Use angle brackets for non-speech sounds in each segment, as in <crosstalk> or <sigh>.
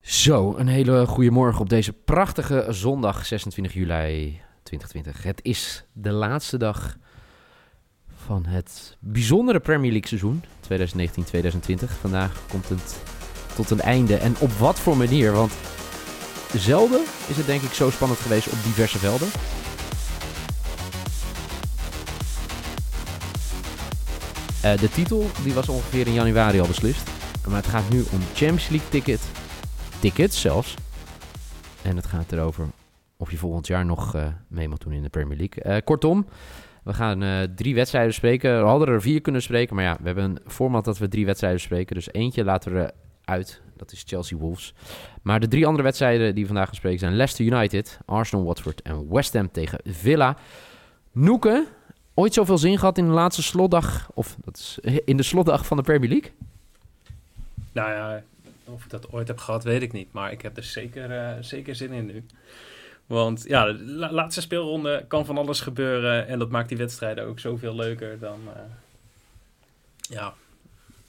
Zo, een hele goede morgen op deze prachtige zondag 26 juli 2020. Het is de laatste dag van het bijzondere Premier League seizoen 2019-2020. Vandaag komt het tot een einde. En op wat voor manier? Want zelden is het denk ik zo spannend geweest op diverse velden. Uh, de titel die was ongeveer in januari al beslist. Maar het gaat nu om Champions League ticket. Tickets zelfs. En het gaat erover of je volgend jaar nog uh, mee moet doen in de Premier League. Uh, kortom, we gaan drie wedstrijden bespreken. We hadden er vier kunnen spreken. Maar ja, we hebben een format dat we drie wedstrijden bespreken. Dus eentje laten we eruit. Dat is Chelsea Wolves. Maar de drie andere wedstrijden die vandaag gesproken zijn: Leicester United, Arsenal Watford en West Ham tegen Villa. Noeken, ooit zoveel zin gehad in de laatste slotdag, of dat is in de slotdag van de Premier League? Nou ja, of ik dat ooit heb gehad, weet ik niet. Maar ik heb er zeker, uh, zeker zin in nu. Want ja, de laatste speelronde kan van alles gebeuren. En dat maakt die wedstrijden ook zoveel leuker dan. Uh, ja,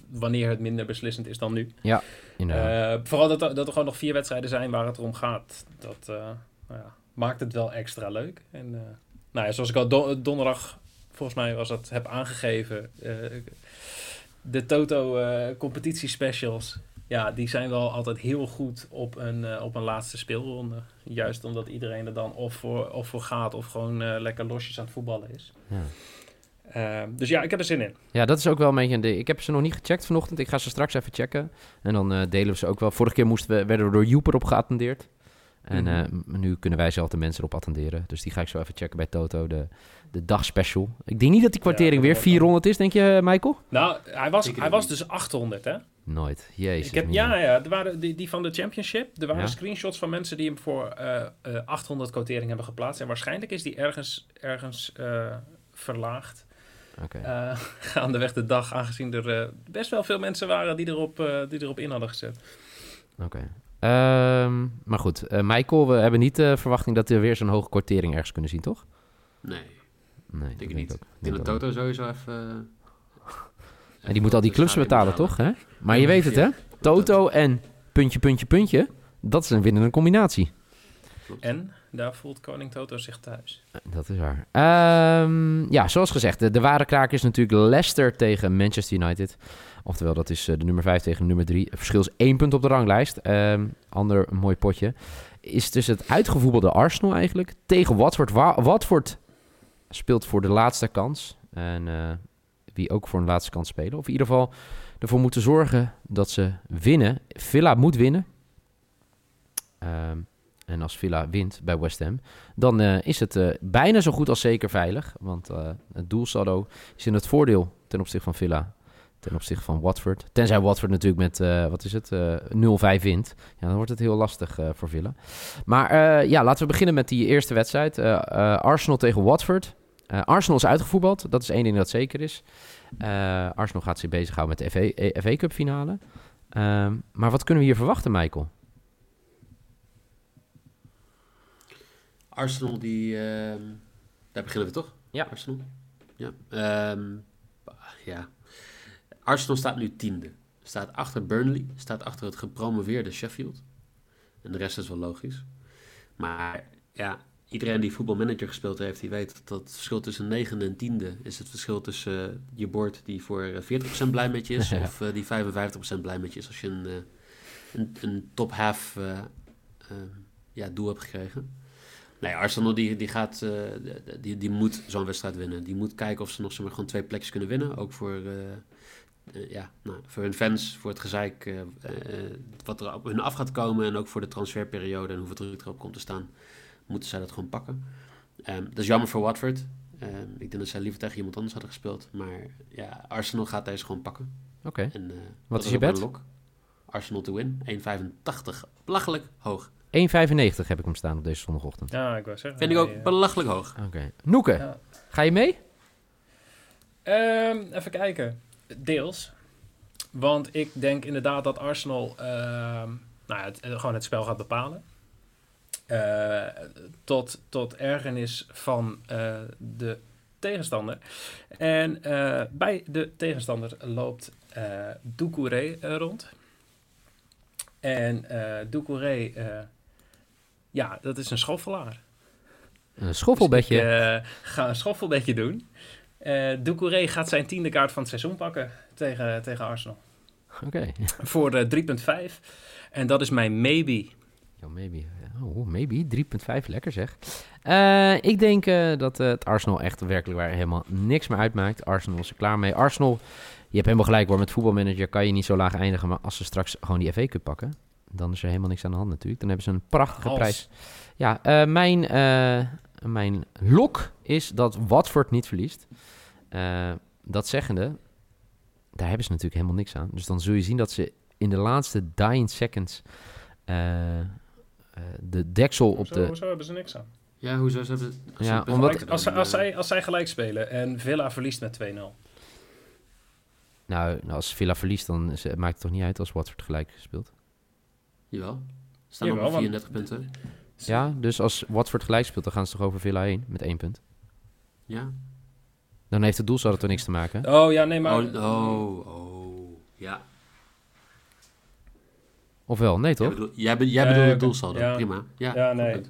wanneer het minder beslissend is dan nu. Ja, uh, vooral dat er, dat er gewoon nog vier wedstrijden zijn waar het om gaat. Dat nou ja, maakt het wel extra leuk. En nou ja, zoals ik al donderdag, volgens mij was dat, heb aangegeven de Toto uh, competitie specials, ja, die zijn wel altijd heel goed op een, uh, op een laatste speelronde. Juist omdat iedereen er dan of voor, of voor gaat of gewoon uh, lekker losjes aan het voetballen is. Ja. Uh, dus ja, ik heb er zin in. Ja, dat is ook wel een beetje een Ik heb ze nog niet gecheckt vanochtend. Ik ga ze straks even checken. En dan delen we ze ook wel. Vorige keer moesten we, werden we door Joep erop geattendeerd. En mm -hmm. nu kunnen wij zelf de mensen erop attenderen. Dus die ga ik zo even checken bij Toto. De, de dagspecial. Ik denk niet dat die kwartering weer 400 is, denk je, Michael? Nou, hij was, hij was dus 800, hè? Nooit. Jezus. Ik heb, ja, ja, er waren die, die van de Championship. Er waren screenshots van mensen die hem voor uh, uh, 800 quotering hebben geplaatst. En waarschijnlijk is die ergens, ergens uh, verlaagd. Okay. Uh, <laughs> gaandeweg de dag, aangezien er best wel veel mensen waren die erop, die erop in hadden gezet. Oké. Okay. Um, maar goed, Michael, we hebben niet de verwachting dat we weer zo'n hoge quotering ergens kunnen zien, toch? Nee. Nee, denk ik niet. Ook, in de Toto sowieso even... En eh, die moet al die clubs betalen, toch? Hè? Maar je weet het, hè? Toto en puntje, puntje, puntje. Dat is een winnende combinatie. En daar voelt koning Toto zich thuis. Eh, dat is waar. Um, ja, zoals gezegd, de, de, ware kraak is natuurlijk Leicester tegen Manchester United. Oftewel, dat is uh, de nummer 5 tegen de nummer 3. Het verschil is één punt op de ranglijst. Um, ander mooi potje. Is dus het uitgevoetbelde Arsenal eigenlijk tegen Watford. Wa Watford speelt voor de laatste kans. En uh, wie ook voor een laatste kans spelen. Of in ieder geval ervoor moeten zorgen dat ze winnen. Villa moet winnen. Um, en als Villa wint bij West Ham, dan uh, is het uh, bijna zo goed als zeker veilig. Want het doelsaldo is in het voordeel ten opzichte van Villa. Ten opzichte van Watford. Tenzij Watford natuurlijk met, wat is het, 0-5 wint. Ja, dan wordt het heel lastig voor Villa. Maar ja, laten we beginnen met die eerste wedstrijd. Arsenal tegen Watford. Uh, Arsenal is uitgevoetbald, dat is één ding dat zeker is. Uh, Arsenal gaat zich bezighouden met de FA, FA Cup finale. Uh, maar wat kunnen we hier verwachten, Michael? Arsenal, die... Ehm, daar beginnen we toch? Ja. Arsenal. Ja. Um, ja. Arsenal staat nu tiende. Staat achter Burnley. Staat achter het gepromoveerde Sheffield. En de rest is wel logisch. Maar ja, iedereen die voetbalmanager gespeeld heeft, die weet dat het verschil tussen 9 en tiende is het verschil tussen uh, je bord die voor 40% eh, blij met je is, <laughs> ja. of uh, die 55% blij met je is als je een, uh, een, een, top half ja, doel hebt gekregen. Nee, Arsenal die, die gaat, die, die moet zo'n wedstrijd winnen. Die moet kijken of ze nog zomaar gewoon twee plekjes kunnen winnen. Ook voor, ja, nou, voor hun fans, voor het gezeik wat er op hun af gaat komen. En ook voor de transferperiode en hoeveel druk erop komt te staan moeten zij dat gewoon pakken. Um, dat is jammer voor Watford. Um, ik denk dat zij liever tegen iemand anders hadden gespeeld. Maar ja, Arsenal gaat deze gewoon pakken. Oké. Okay. Uh, Wat is je bet? Arsenal to win. 1,85. Belachelijk hoog. 1,95 heb ik hem staan op deze zondagochtend. Ja, ik wou zeggen. Vind ik ook eh, belachelijk hoog. Oké. Noeke, Ja. ga je mee? Ehm, even kijken. Deels. Want ik denk inderdaad dat Arsenal ehm, nou ja, het, eh, gewoon het spel gaat bepalen. Eh, tot, tot ergernis van eh, de tegenstander. En eh, bij de tegenstander loopt eh Doucouré rond. En eh Doucouré, ja, dat is een schoffelaar. Een schoffelbedje. Dus ik ga een schoffelbedje doen. Eh Doucouré gaat zijn tiende kaart van het seizoen pakken tegen, tegen Arsenal. Oké. Voor eh, 3,5. En dat is mijn maybe. Ja, maybe. Oh, maybe. 3,5. Lekker zeg. Eh, ik denk eh, dat eh, het Arsenal echt werkelijk waar helemaal niks meer uitmaakt. Arsenal is er klaar mee. Arsenal, je hebt helemaal gelijk hoor. Met voetbalmanager kan je niet zo laag eindigen. Maar als ze straks gewoon die FA Cup pakken, dan is er helemaal niks aan de hand natuurlijk. Dan hebben ze een prachtige Hals. prijs. Ja, eh, mijn, eh, mijn lok is dat Watford niet verliest. Eh, dat zeggende, daar hebben ze natuurlijk helemaal niks aan. Dus dan zul je zien dat ze in de laatste dying seconds eh, eh, de deksel op de... zo hebben ze niks aan. Ja, hoezo ze hebben... Als Ja, ze- omdat- Gelijk- als, zij- als, zij, als zij gelijk spelen en Villa verliest met 2-0. Nou, als Villa verliest, dan is- maakt het toch niet uit als Watford gelijk speelt. Jawel. Ze staan Jawel, op want- 34 punten. Ja, dus als Watford gelijk speelt, dan gaan ze toch over Villa heen met één punt. Ja. Dan heeft het doelsaldo toch niks te maken. Oh ja, nee, maar... Oh, oh, oh. Ja. Of wel? Nee, Jij toch? jij, be- jij Nee, bedoelt het doelsaldo. Ja. Prima. Ja, Ja, nee.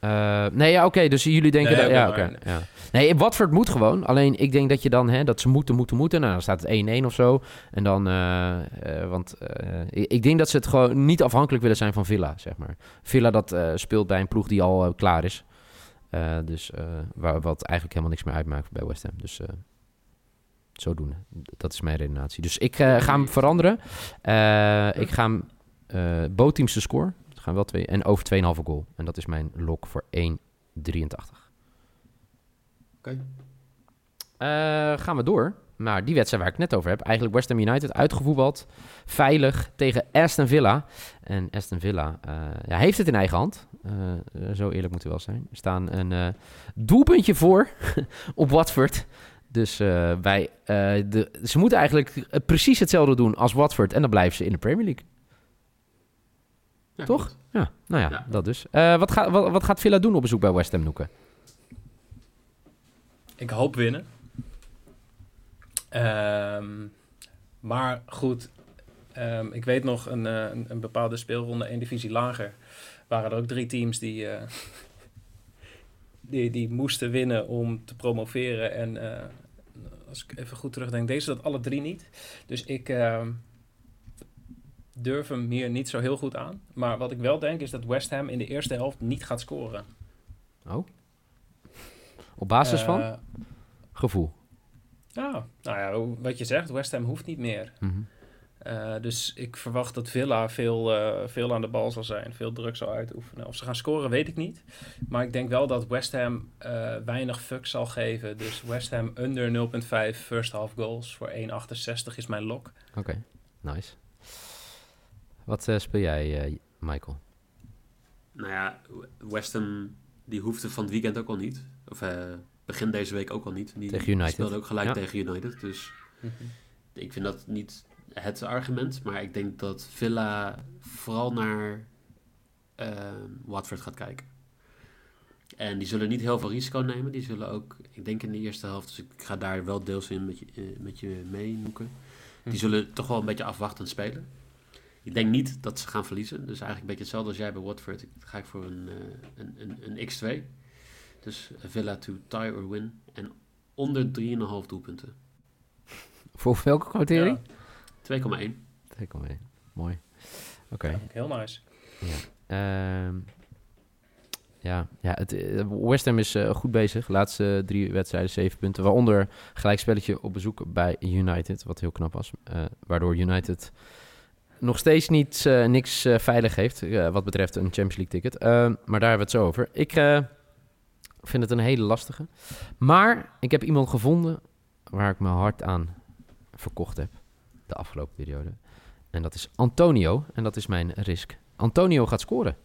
Eh, nee, ja, oké. dus jullie denken... Nee, dat, ja, oké. ja. Nee, Watford moet gewoon. Alleen ik denk dat je dan... Hè, dat ze moeten, moeten, moeten. Nou, dan staat het 1-1 of zo. En dan... eh, eh, want eh, ik, ik denk dat ze het gewoon niet afhankelijk willen zijn van Villa, zeg maar. Villa dat eh, speelt bij een ploeg die al klaar is. Eh, dus eh, waar, wat eigenlijk helemaal niks meer uitmaakt bij West Ham. Dus... zodoende. Dat is mijn redenatie. Dus ik eh, ga hem veranderen. Eh, ik ga hem... eh bootteamse score. Gaan wel twee... En over 2,5 goal. En dat is mijn lok voor 1,83. Oké. Gaan we door. Maar die wedstrijd waar ik het net over heb. Eigenlijk West Ham United uitgevoetbald. Veilig tegen Aston Villa. En Aston Villa ja, heeft het in eigen hand. Zo eerlijk moeten we wel zijn. Er staan een doelpuntje voor <laughs> op Watford. Dus eh, wij, eh, de, ze moeten eigenlijk eh, precies hetzelfde doen als Watford. En dan blijven ze in de Premier League. Ja, Toch? goed. Ja, nou ja, Ja. dat dus. Eh, wat, gaat wat, wat gaat Villa doen op bezoek bij West Ham, Noeke? Ik hoop winnen. Ehm, maar goed, ehm, ik weet nog een, eh, een, een bepaalde speelronde, één divisie lager, waren er ook drie teams die, eh, die, die moesten winnen om te promoveren. En eh, als ik even goed terugdenk, deze dat alle drie niet. Dus ik ehm, durf hem hier niet zo heel goed aan. Maar wat ik wel denk is dat West Ham in de eerste helft niet gaat scoren. Oh? Op basis van? Eh, Gevoel. Ja, nou ja, wat je zegt, West Ham hoeft niet meer. Mhm. Eh, dus ik verwacht dat Villa veel, eh, veel aan de bal zal zijn, veel druk zal uitoefenen. Of ze gaan scoren, weet ik niet. Maar ik denk wel dat West Ham eh, weinig fuck zal geven. Dus West Ham under 0.5 first half goals voor 1,68 is mijn lok. Oké, nice. Wat speel jij, eh, Michael? Nou ja, West Ham die hoefde van het weekend ook al niet. Of eh, begin deze week ook al niet. Die Tegen United. speelde ook gelijk Ja. tegen United. Dus ik vind dat niet het argument. Maar ik denk dat Villa vooral naar eh, Watford gaat kijken. En die zullen niet heel veel risico nemen. Die zullen ook, ik denk in de eerste helft, dus ik ga daar wel deels in met je, eh, met je mee. Die zullen toch wel een beetje afwachtend spelen. Ik denk niet dat ze gaan verliezen. Dus eigenlijk een beetje hetzelfde als jij bij Watford. Ik ga ik voor een, eh, een, een, een x2. Dus Villa to tie or win. En onder 3,5 doelpunten. Voor welke quotering? 2,1. 2,1. Mooi. Oké. Ja, heel nice. Ehm, ja, ja het, eh, West Ham is eh, goed bezig. Laatste drie wedstrijden, zeven punten. Waaronder gelijkspelletje op bezoek bij United, wat heel knap was. Eh, waardoor United nog steeds niet, eh, niks veilig heeft eh, wat betreft een Champions League ticket. Ehm, maar daar hebben we het zo over. Ik eh, vind het een hele lastige. Maar ik heb iemand gevonden waar ik mijn hart aan verkocht heb de afgelopen periode. En dat is Antonio. En dat is mijn risk. Antonio gaat scoren.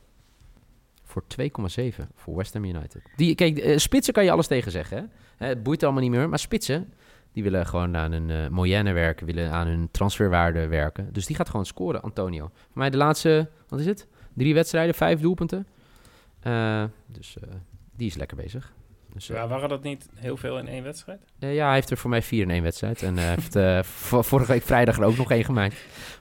Voor 2,7 voor West Ham United. Die, kijk, eh, spitsen kan je alles tegen zeggen. Hè? Het boeit allemaal niet meer. Maar spitsen, die willen gewoon aan hun eh moyenne werken. Willen aan hun transferwaarde werken. Dus die gaat gewoon scoren, Antonio. Voor mij de laatste, wat is het? Drie wedstrijden, vijf doelpunten. Eh, dus die is lekker bezig. Dus, eh, Ja, waren dat niet heel veel in één wedstrijd? eh, ja, hij heeft er voor mij vier in één wedstrijd. En hij <laughs> heeft eh, v- vorige week vrijdag er ook nog één gemaakt.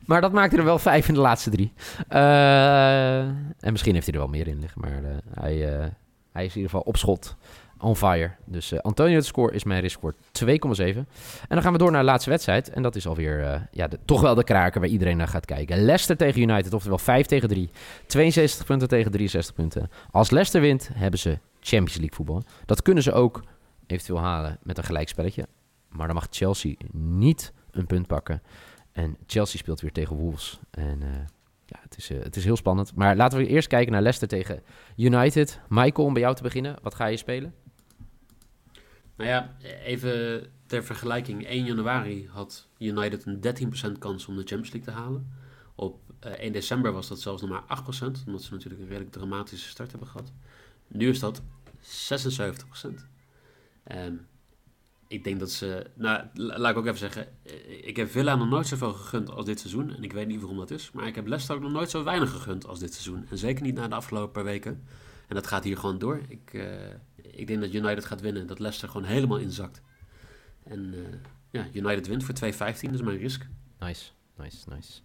Maar dat maakte er wel vijf in de laatste drie. Eh, en misschien heeft hij er wel meer in liggen. Maar eh, hij, eh, hij is in ieder geval op schot. On fire. Dus eh, Antonio de score is mijn risk voor 2,7. En dan gaan we door naar de laatste wedstrijd. En dat is alweer eh, ja, de, toch wel de kraker waar iedereen naar gaat kijken. Leicester tegen United, oftewel 5 tegen 3. 62 punten tegen 63 punten. Als Leicester wint, hebben ze Champions League voetbal. Dat kunnen ze ook eventueel halen met een gelijkspelletje. Maar dan mag Chelsea niet een punt pakken. En Chelsea speelt weer tegen Wolves. En eh, ja, het is, eh, het is heel spannend. Maar laten we eerst kijken naar Leicester tegen United. Michael, om bij jou te beginnen. Wat ga je spelen? Nou ja, even ter vergelijking. 1 januari had United een 13% kans om de Champions League te halen. Op eh, 1 december was dat zelfs nog maar 8%, omdat ze natuurlijk een redelijk dramatische start hebben gehad. Nu is dat 76%. Ehm, ik denk dat ze... Nou, la- laat ik ook even zeggen. eh, Ik heb Villa nog nooit zoveel gegund als dit seizoen. En ik weet niet waarom dat is. Maar ik heb Leicester ook nog nooit zo weinig gegund als dit seizoen. En zeker niet na de afgelopen paar weken. En dat gaat hier gewoon door. Ik, eh, ik denk dat United gaat winnen. Dat Leicester gewoon helemaal inzakt. En eh, ja, United wint voor 2,15. Dat is mijn risk. Nice, nice, nice.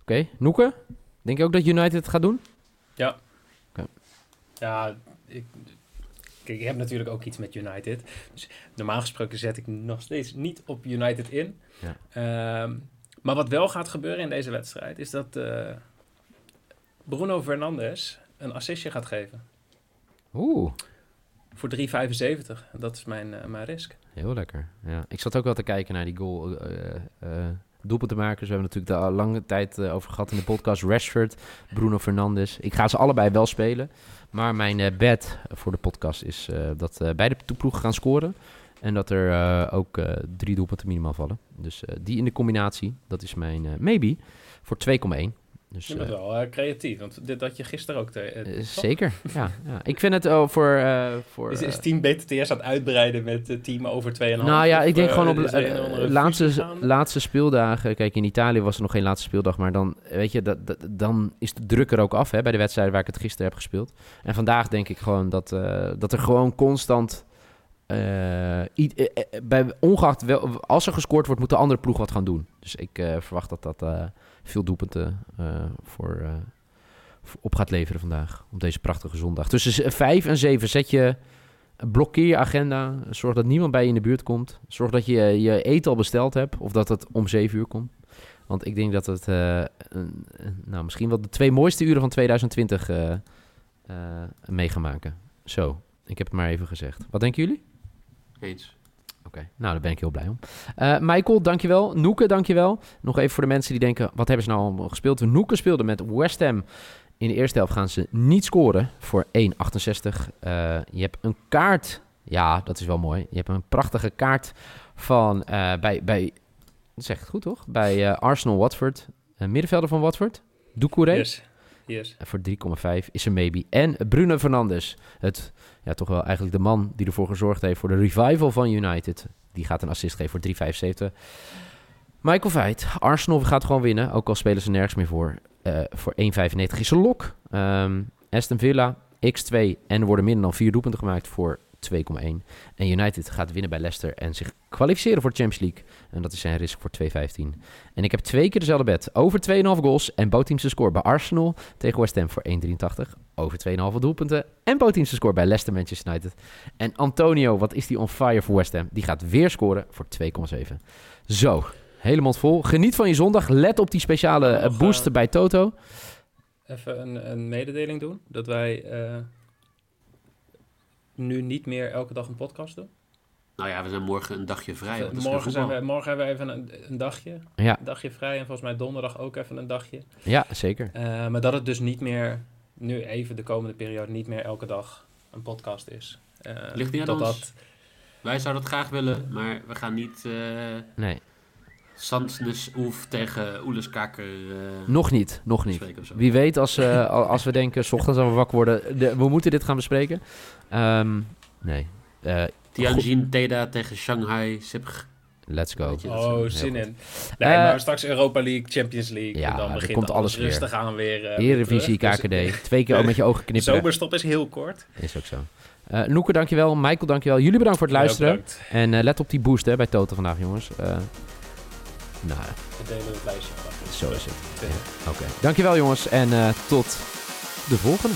Oké, Noeke? Denk je ook dat United het gaat doen? Ja, ik, kijk, ik heb natuurlijk ook iets met United. Dus normaal gesproken zet ik nog steeds niet op United in. Ja. Ehm, maar wat wel gaat gebeuren in deze wedstrijd is dat eh, Bruno Fernandes een assistje gaat geven. Oeh, Voor 3,75. Dat is mijn, eh, mijn risk. heel lekker. Ja. Ik zat ook wel te kijken naar die goal. eh doelpuntenmakers. We hebben natuurlijk daar lange tijd eh, over gehad in de podcast. Rashford, Bruno Fernandes. Ik ga ze allebei wel spelen. Maar mijn eh bet voor de podcast is eh, dat beide ploegen gaan scoren. En dat er ook drie doelpunten minimaal vallen. Dus die in de combinatie, dat is mijn maybe voor 2,1. Dus, Je bent eh, wel eh, creatief, want dit had je gisteren ook. Te, eh, zeker, ja, ja. Ik vind het oh, voor... voor Is, is team BTTS aan het uitbreiden met het team over 2,5? Nou ja, Of, ik denk gewoon op laatste, laatste speeldagen. Kijk, in Italië was er nog geen laatste speeldag. Maar dan, weet je, dat, dat- dan is de druk er ook af hè, bij de wedstrijden waar ik het gisteren heb gespeeld. En vandaag denk ik gewoon dat, dat er gewoon constant. Eh, eh, eh, bij, ongeacht wel, als er gescoord wordt, moet de andere ploeg wat gaan doen. Dus ik verwacht dat dat veel doelpunten voor, op gaat leveren vandaag. Op deze prachtige zondag. Tussen 5 en 7 zet je. Blokkeer je agenda. Zorg dat niemand bij je in de buurt komt. Zorg dat je je eten al besteld hebt. Of dat het om 7 uur komt. Want ik denk dat het een- nou, misschien wel de twee mooiste uren van 2020 eh, eh, mee gaan maken. Zo, ik heb het maar even gezegd. Wat denken jullie? Eens. Oké, nou daar ben ik heel blij om. Eh Michael, dankjewel. Noeke, dankjewel. Nog even voor de mensen die denken, wat hebben ze nou allemaal gespeeld? Noeke speelde met West Ham. In de eerste helft gaan ze niet scoren voor 1,68. Eh, je hebt een kaart. Ja, dat is wel mooi. Je hebt een prachtige kaart van eh, bij, bij, dat zeg het goed toch? Bij eh, Arsenal Watford. Middenvelder van Watford. Doucouré. Yes. En Voor 3,5 is een maybe. En Bruno Fernandes. Het, ja, toch wel eigenlijk de man die ervoor gezorgd heeft voor de revival van United. Die gaat een assist geven voor 3,75. Michael Veit. Arsenal gaat gewoon winnen. Ook al spelen ze nergens meer voor. Eh, voor 1,95 is een lok. Ehm, Aston Villa, X2. En worden minder dan vier doelpunten gemaakt voor 2,1. En United gaat winnen bij Leicester en zich kwalificeren voor de Champions League. En dat is zijn risk voor 2,15. En ik heb twee keer dezelfde bet. Over 2,5 goals en bootteams te score bij Arsenal tegen West Ham voor 1,83. Over 2,5 doelpunten en bootteams te score bij Leicester Manchester United. En Antonio, wat is die on fire voor West Ham? Die gaat weer scoren voor 2,7. Zo, hele mond vol. Geniet van je zondag. Let op die speciale eh, boost eh, bij Toto. Even een, een mededeling doen. Dat wij eh, nu niet meer elke dag een podcast doen. Nou ja, we zijn morgen een dagje vrij. geen morgen, zijn we, morgen hebben we even een, een dagje. Ja, Een dagje vrij. En volgens mij donderdag ook even een dagje. ja, zeker. Eh, maar dat het dus niet meer, nu even de komende periode, niet meer elke dag een podcast is. Eh, Ligt niet aan totdat- ons. Wij zouden het graag willen, maar we gaan niet... eh, Nee. Sandsnes Oef tegen Oeles Kaker eh, Nog niet, nog niet. Wie weet, als, eh, al- als we denken, s ochtends als we wakker worden, de- we moeten dit gaan bespreken. Ehm, nee, Eh, Tianjin Teda tegen Shanghai Sipg. let's go. Oh, zin in. Nee, maar straks Europa League, Champions League. Ja, en dan begint komt alles weer. rustig aan weer. eh, Eredivisie. Dus KKD. Twee keer ook met je ogen <laughs> De knipperen. zomerstop is heel kort. Is ook zo. Eh Noeke, dankjewel. Michael, dankjewel. Jullie bedankt voor het luisteren. En eh, let op die boost hè, bij Toto vandaag, jongens. Eh, nou, We delen het lijstje zo is het. Twintig. Oké. Dankjewel, jongens. En eh, tot de volgende.